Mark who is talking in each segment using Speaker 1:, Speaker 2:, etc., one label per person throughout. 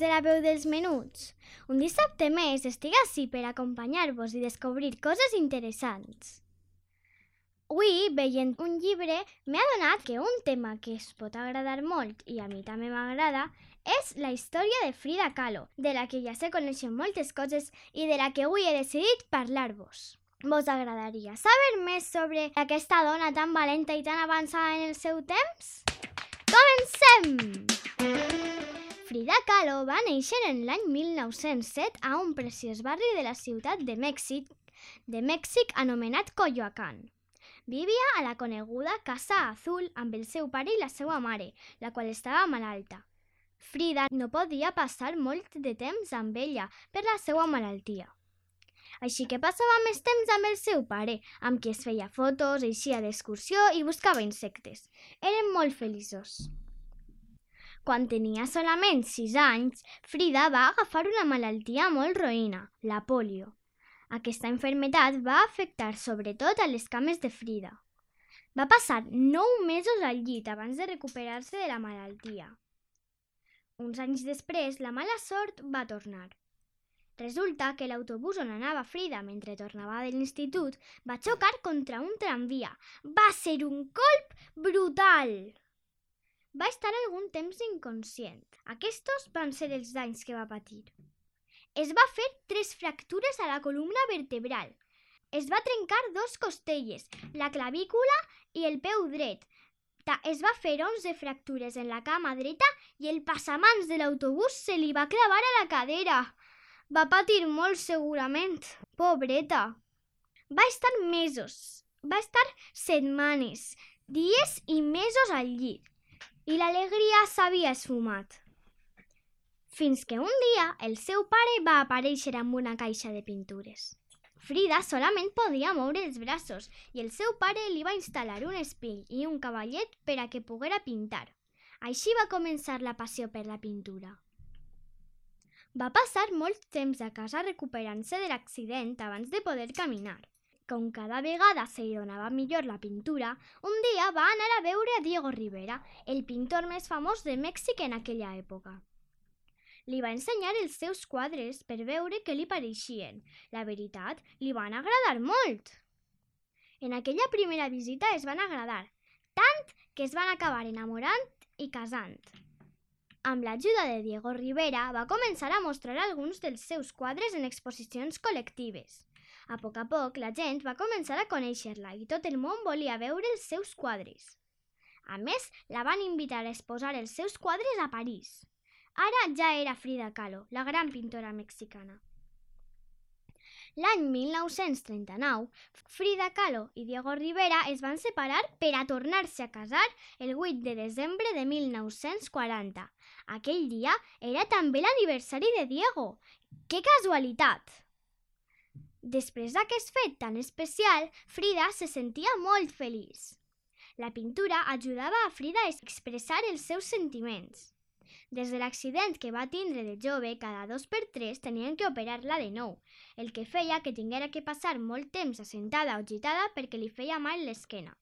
Speaker 1: De la veu dels menuts. Un dissabte més estic així per acompanyar-vos i descobrir coses interessants. Avui, veient un llibre, m'he adonat que un tema que es pot agradar molt i a mi també m'agrada és la història de Frida Kahlo, de la que ja se coneixen moltes coses i de la que avui he decidit parlar-vos. Vos agradaria saber més sobre aquesta dona tan valenta i tan avançada en el seu temps? Comencem! Frida Kahlo va néixer en l'any 1907 a un preciós barri de la ciutat de Mèxic, de Mèxic anomenat Coyoacán. Vivia a la coneguda Casa Azul amb el seu pare i la seva mare, la qual estava malalta. Frida no podia passar molt de temps amb ella per la seva malaltia. Així que passava més temps amb el seu pare, amb qui es feia fotos, eixia d'excursió i buscava insectes. Eren molt feliços. Quan tenia solament 6 anys, Frida va agafar una malaltia molt roïna, la polio. Aquesta enfermetat va afectar sobretot a les cames de Frida. Va passar 9 mesos al llit abans de recuperar-se de la malaltia. Uns anys després, la mala sort va tornar. Resulta que l'autobús on anava Frida mentre tornava de l'institut va xocar contra un tramvia. Va ser un colp brutal! Va estar algun temps inconscient. Aquests van ser els danys que va patir. Es va fer tres fractures a la columna vertebral. Es va trencar dos costelles, la clavícula i el peu dret. Es va fer 11 fractures en la cama dreta i el passamans de l'autobús se li va clavar a la cadera. Va patir molt segurament. Pobreta. Va estar mesos, va estar setmanes, dies i mesos al llit i l'alegria s'havia esfumat. Fins que un dia el seu pare va aparèixer amb una caixa de pintures. Frida solament podia moure els braços i el seu pare li va instal·lar un espill i un cavallet per a que poguera pintar. Així va començar la passió per la pintura. Va passar molt temps a casa recuperant-se de l'accident abans de poder caminar. Com cada vegada se li donava millor la pintura, un dia va anar a veure a Diego Rivera, el pintor més famós de Mèxic en aquella època. Li va ensenyar els seus quadres per veure què li pareixien. La veritat, li van agradar molt. En aquella primera visita es van agradar, tant que es van acabar enamorant i casant. Amb l'ajuda de Diego Rivera va començar a mostrar alguns dels seus quadres en exposicions col·lectives. A poc a poc, la gent va començar a conèixer-la i tot el món volia veure els seus quadres. A més, la van invitar a exposar els seus quadres a París. Ara ja era Frida Kahlo, la gran pintora mexicana. L'any 1939, Frida Kahlo i Diego Rivera es van separar per a tornar-se a casar el 8 de desembre de 1940. Aquell dia era també l'aniversari de Diego. Que casualitat! Després d'aquest fet tan especial, Frida se sentia molt feliç. La pintura ajudava a Frida a expressar els seus sentiments. Des de l'accident que va tindre de jove, cada dos per tres tenien que operar-la de nou, el que feia que tinguera que passar molt temps assentada o gitada perquè li feia mal l'esquena.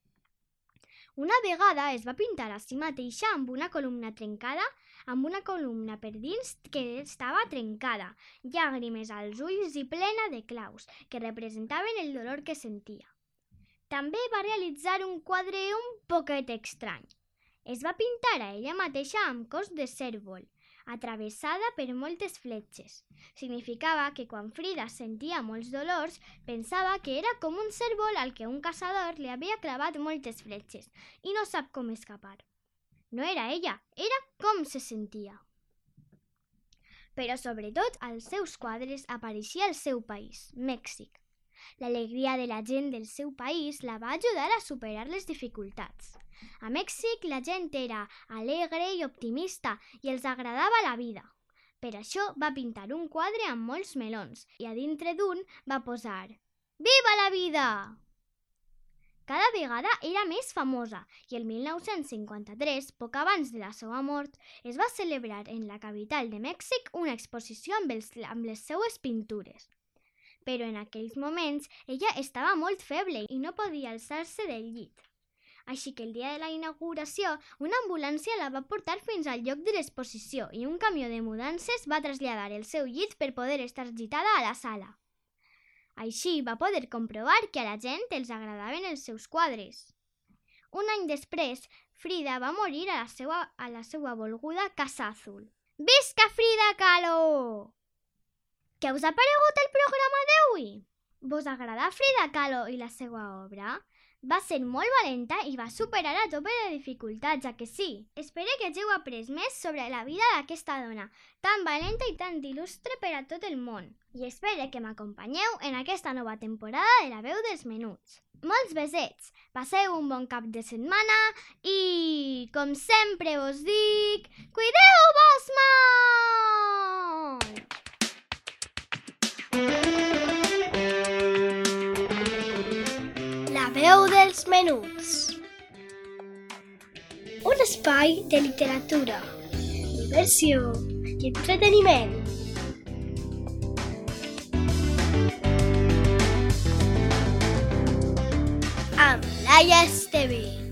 Speaker 1: Una vegada es va pintar a si mateixa amb una columna trencada, amb una columna per dins que estava trencada, llàgrimes als ulls i plena de claus, que representaven el dolor que sentia. També va realitzar un quadre un poquet estrany. Es va pintar a ella mateixa amb cos de cèrvol, atravessada per moltes fletxes. Significava que quan Frida sentia molts dolors, pensava que era com un cèrvol al que un caçador li havia clavat moltes fletxes i no sap com escapar. No era ella, era com se sentia. Però sobretot als seus quadres apareixia el seu país, Mèxic. L'alegria de la gent del seu país la va ajudar a superar les dificultats. A Mèxic la gent era alegre i optimista i els agradava la vida. Per això va pintar un quadre amb molts melons i a dintre d'un va posar «Viva la vida!». Cada vegada era més famosa i el 1953, poc abans de la seva mort, es va celebrar en la capital de Mèxic una exposició amb, els, amb les seues pintures. Però en aquells moments ella estava molt feble i no podia alçar-se del llit. Així que el dia de la inauguració, una ambulància la va portar fins al lloc de l'exposició i un camió de mudances va traslladar el seu llit per poder estar gitada a la sala. Així va poder comprovar que a la gent els agradaven els seus quadres. Un any després, Frida va morir a la seva, a la seva volguda Casa Azul. Visca Frida Kahlo! Què us ha paregut el programa d'avui? Vos agrada Frida Kahlo i la seva obra? Va ser molt valenta i va superar a tope de dificultats, ja que sí. Espero que hàgiu après més sobre la vida d'aquesta dona, tan valenta i tan il·lustre per a tot el món. I espero que m'acompanyeu en aquesta nova temporada de la veu dels menuts. Molts besets, passeu un bon cap de setmana i, com sempre vos dic, cuideu-vos molt!
Speaker 2: Dels menuts. Un espai de literatura, diversió i entreteniment. Amb Laia Esteve.